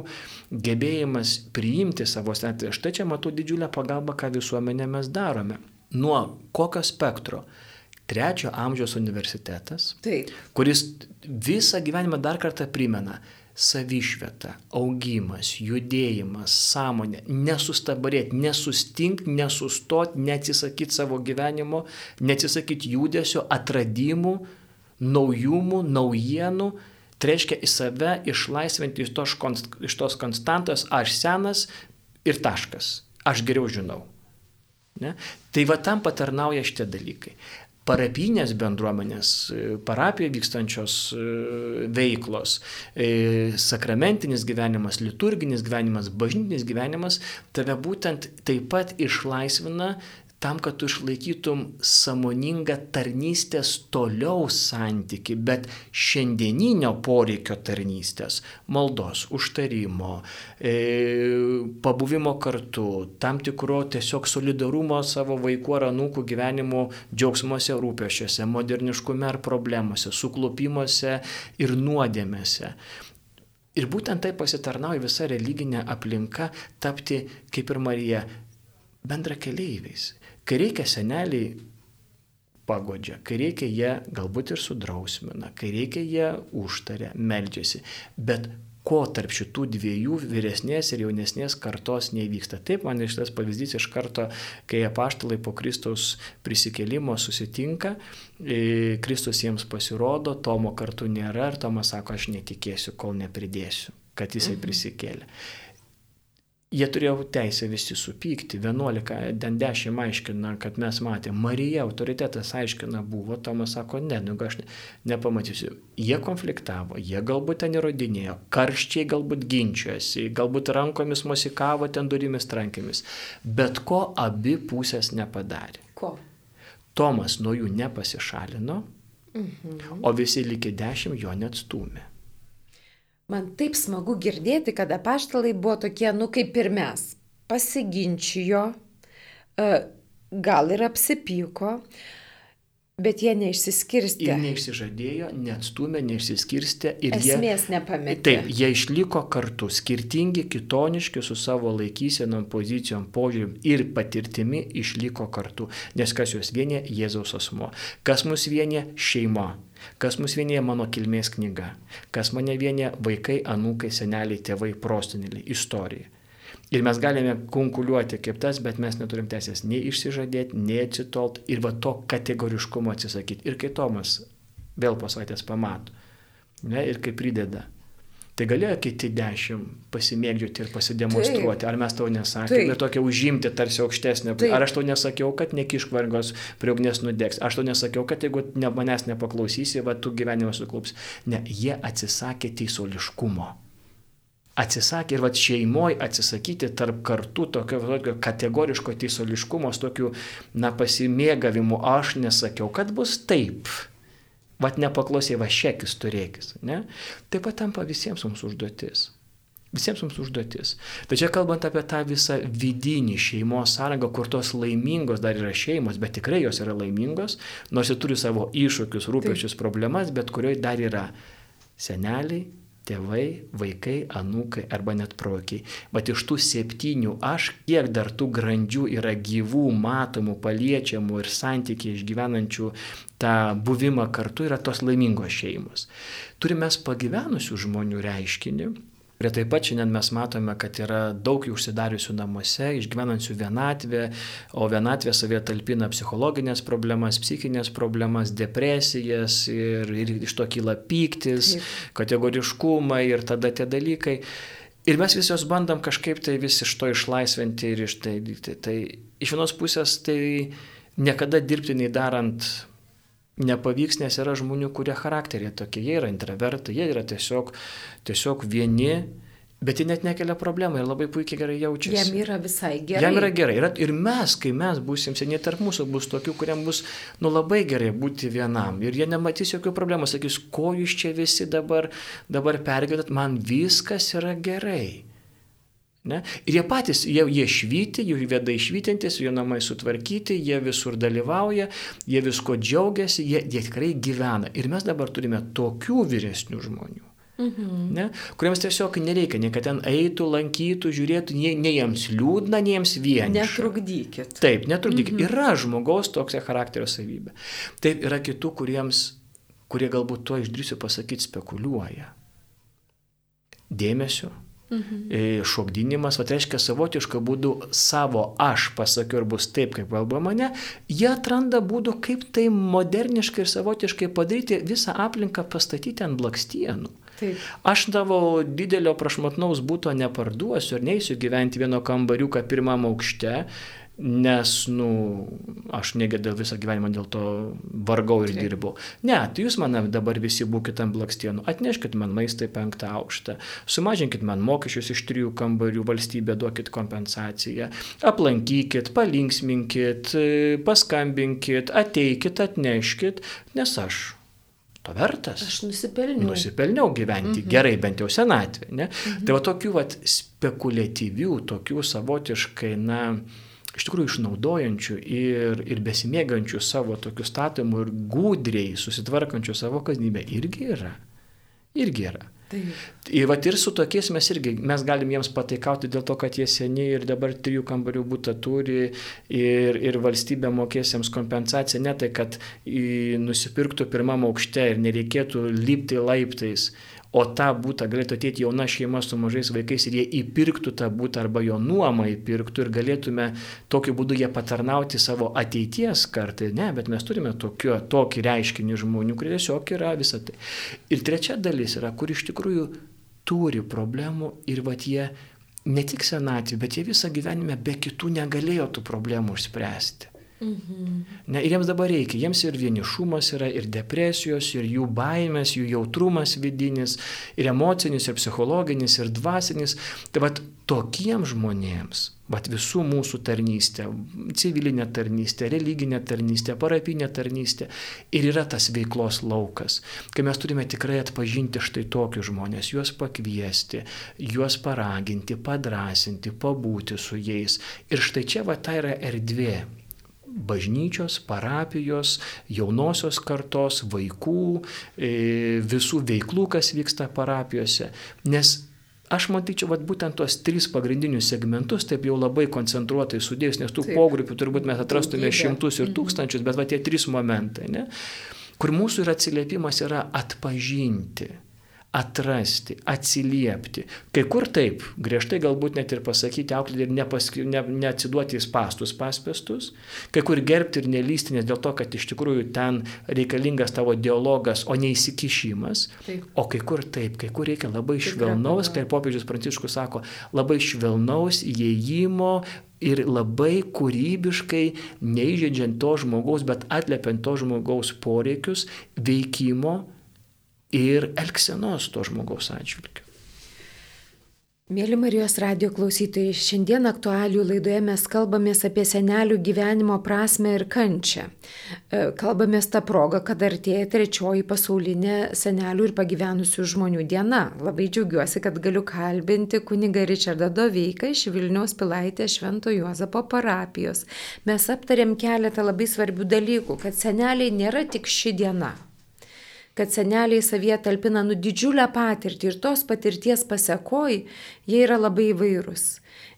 gebėjimas priimti savo senatvę, štai čia matau didžiulę pagalbą, ką visuomenė mes darome. Nuo kokio spektro? Trečio amžiaus universitetas, Taip. kuris visą gyvenimą dar kartą primena savišvieta, augimas, judėjimas, sąmonė, nesustabarėti, nesustink, nesustot, neatsisakyti savo gyvenimo, neatsisakyti judesio, atradimų, naujumų, naujienų, tai reiškia į save išlaisvinti iš tos, iš tos konstantos, aš senas ir taškas, aš geriau žinau. Ne? Tai va tam patarnauja šitie dalykai. Parapinės bendruomenės, parapijoje vykstančios e, veiklos, e, sakramentinis gyvenimas, liturginis gyvenimas, bažnytinis gyvenimas tave būtent taip pat išlaisvina tam, kad tu išlaikytum samoningą tarnystės toliau santyki, bet šiandieninio poreikio tarnystės, maldos, užtarimo, e, pabuvimo kartu, tam tikro tiesiog solidarumo savo vaikų ar anūkų gyvenimo džiaugsmuose, rūpešiuose, moderniškume ar problemuose, suklopimuose ir nuodėmėse. Ir būtent tai pasitarnauja visa religinė aplinka tapti, kaip ir Marija, bendra keleiviais Kai reikia seneliai pagodžia, kai reikia jie galbūt ir sudrausmina, kai reikia jie užtaria, meldžiasi. Bet ko tarp šitų dviejų vyresnės ir jaunesnės kartos nevyksta. Taip man iš tas pavyzdys iš karto, kai apaštalai po Kristaus prisikėlimo susitinka, e, Kristus jiems pasirodo, Tomo kartu nėra ir Tomas sako, aš netikėsiu, kol nepridėsiu, kad jisai mhm. Jie turėjo teisę visi supykti. 11, ten 10 aiškina, kad mes matėme. Marija autoritetas aiškina buvo, Tomas sako, ne, nu aš nepamatysiu. Jie konfliktavo, jie galbūt ten įrodinėjo, karščiai galbūt ginčijosi, galbūt rankomis musikavo ten durimis trankėmis. Bet ko abi pusės nepadarė. Ko? Tomas nuo jų nepasišalino, mhm. o visi likę dešimt jo neatstumė. Man taip smagu girdėti, kad apaštalai buvo tokie, nu kaip ir mes, pasiginčijo, e, gal ir apsipyko, Bet jie neišsiskirstė. Ir neišsižadėjo, neatstumė, neišsiskirstė. Ir Esmės jie, nepametė. Taip, jie išliko kartu, skirtingi, kitoniški su savo laikysenom, pozicijom, požiūrim ir patirtimi išliko kartu. Nes kas juos vienė, Jėzaus asmo. Kas mus vienė, šeima. Kas mus vienyje mano kilmės knyga. Kas mane vienyje vaikai, anūkai, seneliai, tėvai, prostinėliai, istorija. Ir mes galime konkuliuoti kaip tas, bet mes neturim teisės nei išsižadėti, nei atsitolt ir va to kategoriškumo atsisakyti. Ir kai Tomas vėl po savaitės pamato, ne, ir kai prideda, tai galėjo kiti dešimt pasimėgdžioti ir pasidemonstruoti, Taip. ar mes tau nesakėme, ir tokia užimti tarsi aukštesnė. Taip. Ar aš tau nesakiau, kad nekišk vargos prie ugnies nudegs, aš tau nesakiau, kad jeigu ne, manęs nepaklausysi, va tu gyvenimą suklups. Ne, jie atsisakė teisoliškumo atsisakė ir va šeimoje atsisakyti tarp kartų tokio, tokio kategoriško teisoliškumo, tokių, na, pasimėgavimų, aš nesakiau, kad bus taip. Vat nepaklausė, va šekis turėkis. Ne? Taip pat tampa visiems mums užduotis. Visiems mums užduotis. Tačiau kalbant apie tą visą vidinį šeimos sąrangą, kur tos laimingos dar yra šeimos, bet tikrai jos yra laimingos, nors jie turi savo iššūkius, rūpešius, problemas, bet kurioje dar yra seneliai, tėvai, vaikai, anūkai arba net prokiai. Bet iš tų septynių aš, kiek dar tų grandžių yra gyvų, matomų, paliečiamų ir santykiai išgyvenančių tą buvimą kartu yra tos laimingos šeimos. Turime pagyvenusių žmonių reiškinį, Ir taip pat šiandien mes matome, kad yra daug jų užsidariusių namuose, išgyvenančių vienatvę, o vienatvė savie talpina psichologinės problemas, psichinės problemas, depresijas ir, ir iš to kyla pyktis, taip. kategoriškumai ir tada tie dalykai. Ir mes vis jos bandom kažkaip tai vis iš to išlaisvinti ir iš tai, tai, tai iš vienos pusės tai niekada dirbti nei darant nepavyks, nes yra žmonių, kurie charakteriai tokie, jie yra intravertai, jie yra tiesiog, tiesiog vieni, bet jie net nekelia problemų ir labai puikiai gerai jaučiasi. Jam yra visai gerai. Jam yra gerai. Ir mes, kai mes būsim seniai tarp mūsų, bus tokių, kuriam bus nu labai gerai būti vienam. Ir jie nematys jokių problemų, sakys, ko jūs čia visi dabar, dabar pergyvenat, man viskas yra gerai. Ne? Ir jie patys, jie, jie švyti, jų vedai švytintis, jų namai sutvarkyti, jie visur dalyvauja, jie visko džiaugiasi, jie, jie tikrai gyvena. Ir mes dabar turime tokių vyresnių žmonių. Mhm. Ne, kuriems tiesiog nereikia, nei kad ten eitų, lankytų, žiūrėtų, nei, nei jiems liūdna, nei jiems vieniša. Netrukdykit. Taip, netrukdykit. Mhm. Yra žmogaus tokia charakterio savybė. Taip, yra kitų, kuriems, kurie galbūt to išdrįsiu pasakyti, spekuliuoja. Dėmesio, Mhm. E, šokdinimas, va tai reiškia savotišką būdų savo aš pasakiau ir bus taip, kaip kalba mane, jie atranda būdų, kaip tai moderniškai ir savotiškai padaryti visą aplinką pastatyti ant blakstienų. Taip. Aš tavo didelio prašmatnaus būto neparduosiu ir neįsiu gyventi vieno kambariuką pirmam aukšte, nes, nu, aš negėdėl visą gyvenimą dėl to vargau ir dirbau. Ne, tai jūs man dabar visi būkite ant blakstienų, atneškit man maistą į penktą aukštą, sumažinkit man mokesčius iš trijų kambarių, valstybė duokit kompensaciją, aplankykit, palinksminkit, paskambinkit, ateikit, atneškit, nes aš to vertas. Aš nusipelniau. Nusipelniau gyventi mhm. gerai, bent jau senatvė. Mhm. Tai va tokių va spekuliatyvių, tokių savotiškai, na, iš tikrųjų išnaudojančių ir, ir besimėgančių savo tokių statymų ir gudriai susitvarkančių savo kasdienybę irgi yra. Irgi yra. Taip. Ir, vat, ir su tokiais mes irgi, mes galim jiems pataikauti dėl to, kad jie seni ir dabar trijų kambarių būtą turi ir, ir valstybė mokės jiems kompensaciją, ne tai, kad į, nusipirktų pirmam aukšte ir nereikėtų lipti laiptais, o tą būtą galėtų ateiti jauna šeima su mažais vaikais ir jie įpirktų tą būtą arba jo nuomą įpirktų ir galėtume tokiu būdu jie patarnauti savo ateities kartai. Ne, bet mes turime tokio, tokį reiškinį žmonių, kurie tiesiog yra visą tai. Ir trečia dalis yra, kur iš tikrųjų turi problemų ir va jie ne tik senatvė, bet jie visą gyvenimą be kitų negalėjo tų problemų išspręsti. Mhm. Ne, ir jiems dabar reikia, jiems ir vienišumas yra, ir depresijos, ir jų baimės, jų jautrumas vidinis, ir emocinis, ir psichologinis, ir dvasinis. Tai vad tokiems žmonėms, vad visų mūsų tarnystė, civilinė tarnystė, religinė tarnystė, parapinė tarnystė ir yra tas veiklos laukas, kai mes turime tikrai atpažinti štai tokius žmonės, juos pakviesti, juos paraginti, padrasinti, pabūti su jais. Ir štai čia va tai yra erdvė bažnyčios, parapijos, jaunosios kartos, vaikų, e, visų veiklų, kas vyksta parapijose. Nes Aš matyčiau, vat, būtent tuos tris pagrindinius segmentus, taip jau labai koncentruotai sudėjus, nes tų taip. pogrupių turbūt mes atrastume šimtus ir mhm. tūkstančius, bet va tie trys momentai, ne, kur mūsų ir atsiliepimas yra atpažinti atrasti, atsiliepti. Kai kur taip, griežtai galbūt net ir pasakyti auklėti ir nepaski, ne, neatsiduoti į pastus paspestus, kai kur gerbti ir nelysti, nes dėl to, kad iš tikrųjų ten reikalingas tavo dialogas, o ne įsikišimas. Taip. O kai kur taip, kai kur reikia labai švelnaus, kaip popiežius Pranciškus sako, labai švelnaus įėjimo ir labai kūrybiškai, neįžeidžiant to žmogaus, bet atliepiant to žmogaus poreikius, veikimo ir elgsenos to žmogaus atžvilgiu. Mėly Marijos radio klausytojai, šiandien aktualių laidoje mes kalbamės apie senelių gyvenimo prasme ir kančią. E, kalbamės tą progą, kad artėja trečioji pasaulinė senelių ir pagyvenusių žmonių diena. Labai džiaugiuosi, kad galiu kalbinti kuniga Richardą Doveiką iš Vilniaus Pilaitės Švento Juozapo parapijos. Mes aptarėm keletą labai svarbių dalykų, kad seneliai nėra tik ši diena kad seneliai savyje talpina nu didžiulę patirtį ir tos patirties pasiekoj jie yra labai įvairūs.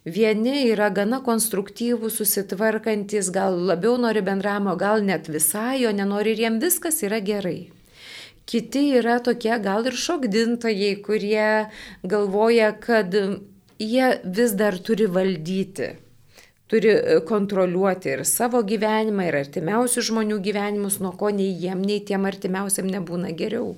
Vieni yra gana konstruktyvūs, susitvarkantis, gal labiau nori bendravimo, gal net visai jo nenori ir jiem viskas yra gerai. Kiti yra tokie gal ir šokdintojai, kurie galvoja, kad jie vis dar turi valdyti turi e, kontroliuoti ir savo gyvenimą, ir artimiausių žmonių gyvenimus, nuo ko nei jiem, nei tiem artimiausiam nebūna geriau.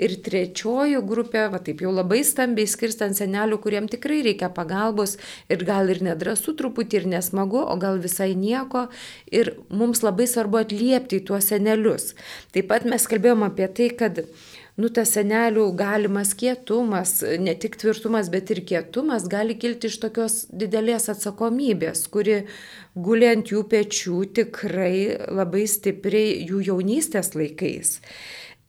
Ir trečioji grupė, va taip jau labai stambiai skirstant senelių, kuriem tikrai reikia pagalbos ir gal ir nedrasų truputį ir nesmagu, o gal visai nieko. Ir mums labai svarbu atliepti tuos senelius. Taip pat mes kalbėjom apie tai, kad nu, tas senelių galimas kietumas, ne tik tvirtumas, bet ir kietumas gali kilti iš tokios didelės atsakomybės, kuri guliant jų pečių tikrai labai stipriai jų jaunystės laikais.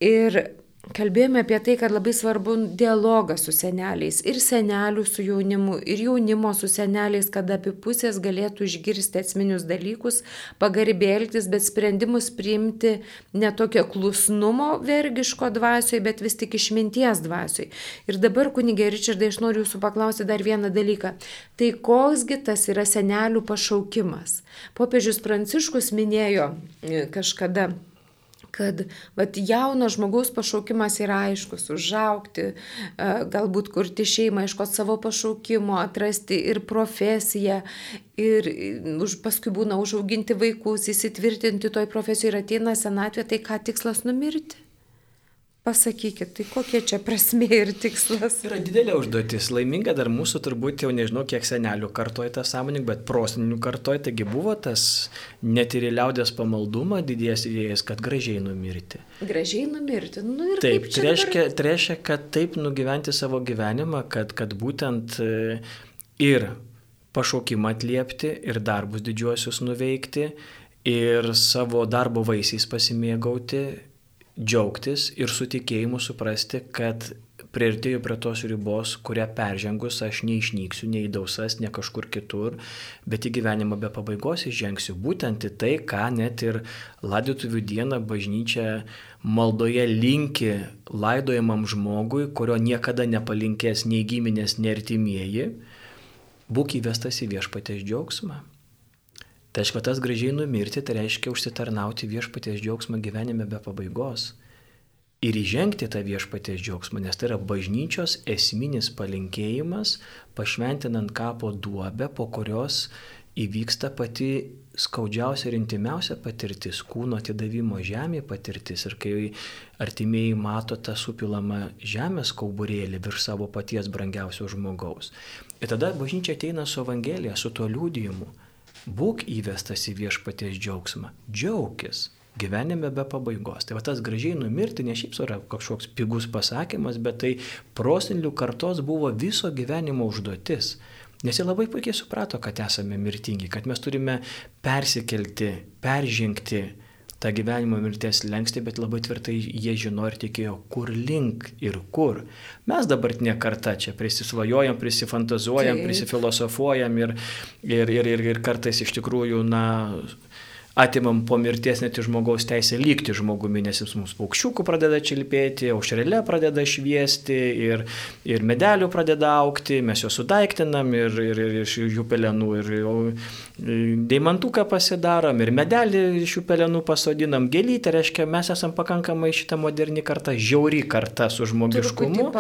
Ir Kalbėjome apie tai, kad labai svarbu dialogas su seneliais ir senelių su jaunimu ir jaunimo su seneliais, kad abi pusės galėtų išgirsti esminius dalykus, pagarbėltis, bet sprendimus priimti ne tokio klusnumo vergiško dvasioje, bet vis tik išminties dvasioje. Ir dabar, kunigė Ričardai, aš noriu jūsų paklausyti dar vieną dalyką. Tai koksgi tas yra senelių pašaukimas? Popiežius Pranciškus minėjo e, kažkada kad vat, jauno žmogaus pašaukimas yra aiškus - užaukti, galbūt kurti šeimą, iškoti savo pašaukimo, atrasti ir profesiją, ir už, paskui būna užauginti vaikus, įsitvirtinti toj profesijoje ir ateina senatvė, tai ką tikslas numirti? Pasakykit, tai kokie čia prasmė ir tikslas? Yra didelė užduotis. Laiminga dar mūsų turbūt jau nežinau, kiek senelių kartoja tą sąmoning, bet proseninių kartoja, taigi buvo tas net ir liaudės pamaldumą didies idėjas, kad gražiai numirti. Gražiai numirti. Nu, ir taip, tai reiškia, reiškia, kad taip nugyventi savo gyvenimą, kad, kad būtent e, ir pašaukimą atliepti, ir darbus didžiuosius nuveikti, ir savo darbo vaisiais pasimėgauti džiaugtis ir su tikėjimu suprasti, kad prieartėjau prie tos ribos, kurią peržengus aš neišnyksiu, nei dausas, ne kažkur kitur, bet į gyvenimą be pabaigos įžengsiu. Būtent į tai, ką net ir laidotuvių dieną bažnyčia maldoje linki laidojamam žmogui, kurio niekada nepalinkės nei giminės, nei artimieji, būk įvestas į viešpatės džiaugsmą. Tai aišku, tas gražiai numirti, tai reiškia užsitarnauti viešpaties džiaugsmą gyvenime be pabaigos. Ir įžengti tą viešpaties džiaugsmą, nes tai yra bažnyčios esminis palinkėjimas, pašventinant kapo duobę, po kurios įvyksta pati skaudžiausia ir intimiausia patirtis - kūno atidavimo žemė patirtis. Ir kai artimieji mato tą supilamą žemės kauburėlį virš savo paties brangiausio žmogaus. Ir tada bažnyčia ateina su Evangelija, su tuo liūdėjimu būk įvestas į viešpaties džiaugsmą, džiaugis gyvenime be pabaigos. Tai va tas gražiai numirti ne šiaip yra kažkoks pigus pasakymas, bet tai prosenlių kartos buvo viso gyvenimo užduotis. Nes jie labai puikiai suprato, kad esame mirtingi, kad mes turime persikelti, peržengti tą gyvenimo mirties lengstį, bet labai tvirtai jie žino ir tikėjo, kur link ir kur. Mes dabartinė karta čia prisisvajojam, prisifantazuojam, Taip. prisifilosofuojam ir, ir, ir, ir, ir kartais iš tikrųjų, na, atimam po mirties net iš žmogaus teisę likti žmogumi, nes jis mums paukščiukų pradeda čilpėti, aušrelė pradeda šviesti ir, ir medelių pradeda aukti, mes juos sudaiktinam ir, ir, ir iš jų pelenų ir, ir deimantuką pasidarom ir medelį iš jų pelenų pasodinam, gėlytę, reiškia, mes esam pakankamai šitą modernį kartą, žiauri karta su žmogiškumu.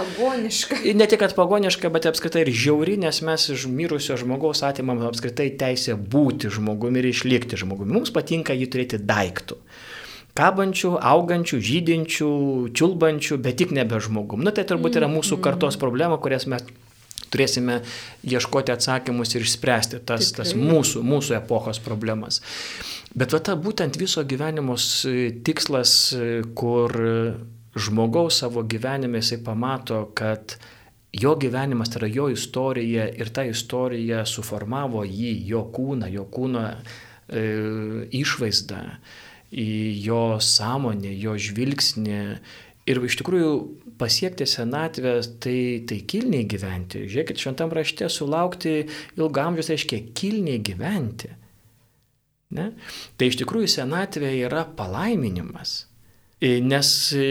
Ne tik, kad pagoniška, bet apskritai ir žiauri, nes mes iš mirusio žmogaus atimam apskritai teisę būti žmogumi ir išlikti žmogumi. Mums patinka jį turėti daiktų. Kabančių, augančių, žydinčių, čiulbančių, bet tik nebe žmogum. Na tai turbūt yra mūsų mm, kartos problema, kurias mes turėsime ieškoti atsakymus ir išspręsti tas, Tikrai. tas mūsų, mūsų epochos problemas. Bet va ta būtent viso gyvenimo tikslas, kur žmogaus savo gyvenime jisai pamato, kad jo gyvenimas tai yra jo istorija ir ta istorija suformavo jį, jo kūną, jo kūno E, išvaizdą, į jo sąmonę, jo žvilgsnį. Ir iš tikrųjų pasiekti senatvę, tai, tai kilniai gyventi. Žiūrėkit, šventam rašte sulaukti ilgamžius reiškia kilniai gyventi. Ne? Tai iš tikrųjų senatvė yra palaiminimas. E, nes e,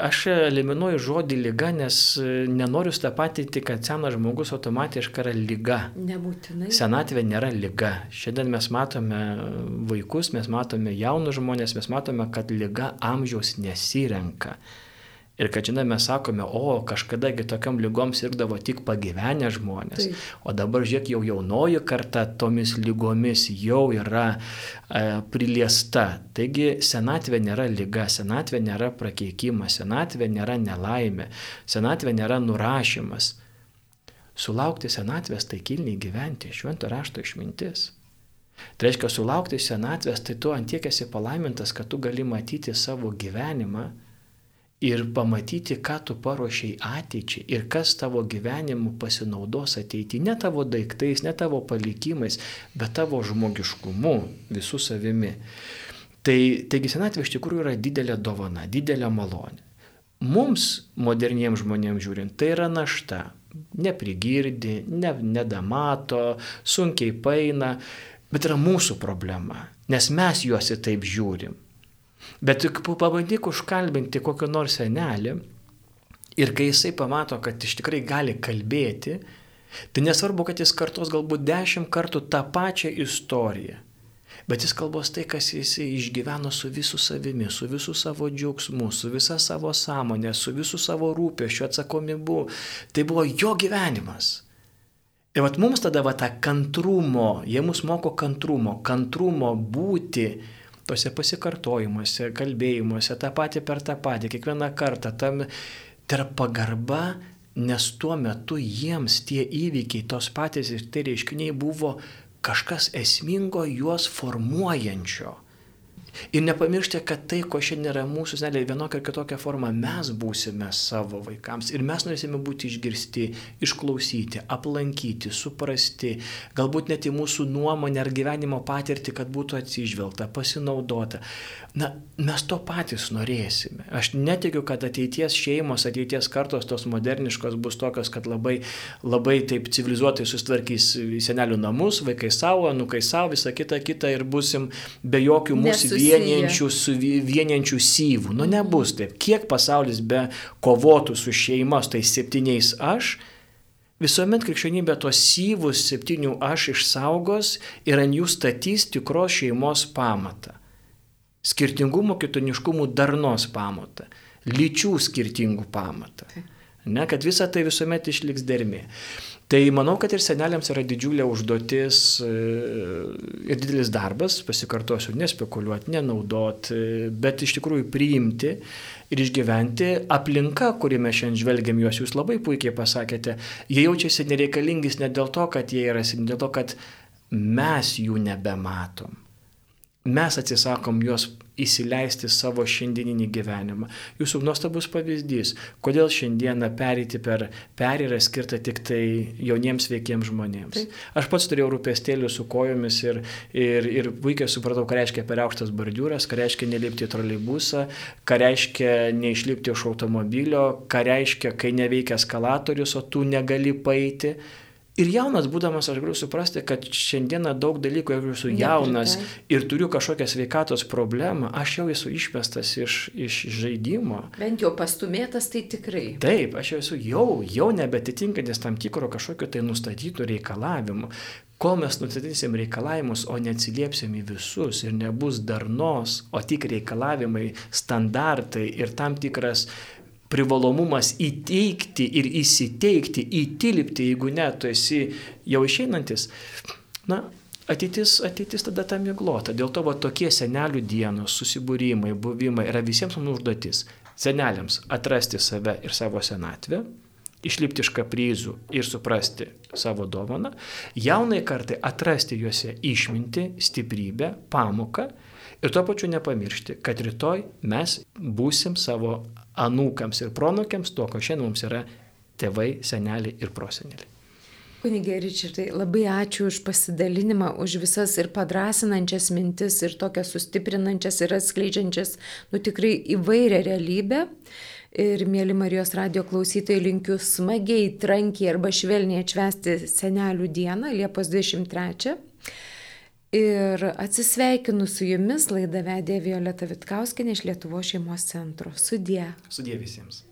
aš eliminuoju žodį lyga, nes e, nenoriu stapatinti, kad senas žmogus automatiškai yra lyga. Nebūtinai. Senatvė nėra lyga. Šiandien mes matome vaikus, mes matome jaunus žmonės, mes matome, kad lyga amžiaus nesirenka. Ir kad, žinai, mes sakome, o kažkadagi tokiam lygom sirgdavo tik pagyvenę žmonės, Taip. o dabar žiūrėk, jau jaunoji karta tomis lygomis jau yra e, priliesta. Taigi senatvė nėra lyga, senatvė nėra prakeikimas, senatvė nėra nelaimė, senatvė nėra nurašymas. Sulaukti senatvės tai kilniai gyventi, švento rašto išmintis. Tai reiškia, sulaukti senatvės, tai tu antiek esi palaimintas, kad tu gali matyti savo gyvenimą ir pamatyti, ką tu paruošiai ateičiai ir kas tavo gyvenimu pasinaudos ateityje, ne tavo daiktais, ne tavo palikimais, bet tavo žmogiškumu visų savimi. Tai, taigi senatvė iš tikrųjų yra didelė dovana, didelė malonė. Mums, moderniems žmonėms žiūrint, tai yra našta. Neprigirdi, ne, nedamato, sunkiai paina, bet yra mūsų problema, nes mes juos į taip žiūrim. Bet tik pabandyk užkalbinti kokį nors senelį ir kai jisai pamato, kad iš tikrai gali kalbėti, tai nesvarbu, kad jis kartos galbūt dešimt kartų tą pačią istoriją. Bet jis kalbos tai, kas jis išgyveno su visų savimi, su visų savo džiaugsmu, su visa savo sąmonė, su visų savo rūpėšiu, atsakomibu. Tai buvo jo gyvenimas. Ir vat mums tada va tą kantrumo, jie mus moko kantrumo, kantrumo būti tose pasikartojimuose, kalbėjimuose, tą patį per tą patį, kiekvieną kartą, tam yra pagarba, nes tuo metu jiems tie įvykiai, tos patys ir tai reiškiniai buvo kažkas esmingo juos formuojančio. Ir nepamiršti, kad tai, ko šiandien yra mūsų seneliai, vienokia ar kitokia forma, mes būsime savo vaikams. Ir mes norėsime būti išgirsti, išklausyti, aplankyti, suprasti, galbūt net į mūsų nuomonę ar gyvenimo patirtį, kad būtų atsižvelgta, pasinaudota. Na, mes to patys norėsime. Aš netikiu, kad ateities šeimos, ateities kartos tos moderniškos bus tokios, kad labai, labai taip civilizuotai susitvarkys senelių namus, vaikai savo, nukai savo, visą kitą kitą ir busim be jokių mūsų vieniančių, vieniančių syvų. Nu nebus taip. Kiek pasaulis be kovotų su šeimos, tai septyniais aš, Visuomet krikščionybė tuos syvus septynių aš išsaugos ir ant jų statys tikros šeimos pamatą. Skirtingumo, kitoniškumų darnos pamatą. Lyčių skirtingų pamatą. Ne, kad visa tai visuomet išliks dermė. Tai manau, kad ir seneliams yra didžiulė užduotis e, ir didelis darbas, pasikartosiu, nespekuliuoti, nenaudoti, e, bet iš tikrųjų priimti ir išgyventi aplinką, kurį mes šiandien žvelgiam juos, jūs labai puikiai pasakėte, jie jaučiasi nereikalingis ne dėl to, kad jie yra, ne dėl to, kad mes jų nebematom mes atsisakom juos įsileisti savo šiandieninį gyvenimą. Jūsų nuostabus pavyzdys, kodėl šiandieną perėti per perėrą skirta tik tai jauniems veikiems žmonėms. Taip. Aš pats turėjau rūpestėlių su kojomis ir, ir, ir puikiai supratau, ką reiškia per aukštas bordiūras, ką reiškia nelipti į troleibusą, ką reiškia neišlipti iš automobilio, ką reiškia, kai neveikia eskalatorius, o tu negali paeiti. Ir jaunas būdamas aš galiu suprasti, kad šiandieną daug dalykų, jeigu esu jaunas ir turiu kažkokią sveikatos problemą, aš jau esu išmestas iš, iš žaidimo. Bent jau pastumėtas tai tikrai. Taip, aš jau esu jau, jau nebetitinkantis tam tikro kažkokio tai nustatytų reikalavimų. Kol mes nustatysim reikalavimus, o neatsiliepsim į visus ir nebus darnos, o tik reikalavimai, standartai ir tam tikras privalomumas įteikti ir įsiteikti, įtilpti, jeigu ne, tu esi jau išeinantis, na, ateitis, ateitis tada tam įglota. Dėl to va, tokie senelių dienos, susibūrimai, buvimai yra visiems mums užduotis. Seneliams atrasti save ir savo senatvę, išlipti iš kaprizų ir suprasti savo dovaną, jaunai kartai atrasti juose išminti, stiprybę, pamoką ir tuo pačiu nepamiršti, kad rytoj mes būsim savo anūkams ir pronukiams to, ko šiandien mums yra tėvai, seneliai ir proseneliai. Kunigė Ričardai, labai ačiū už pasidalinimą, už visas ir padrasinančias mintis, ir tokias sustiprinančias ir atskleidžiančias, nu tikrai įvairią realybę. Ir mėly Marijos radio klausytojai linkiu smagiai, trankiai arba švelniai atšvesti senelių dieną, Liepos 23. Ir atsisveikinu su jumis, laidą vedė Violeta Vitkauskinė iš Lietuvo šeimos centro. Sudie. Sudie visiems.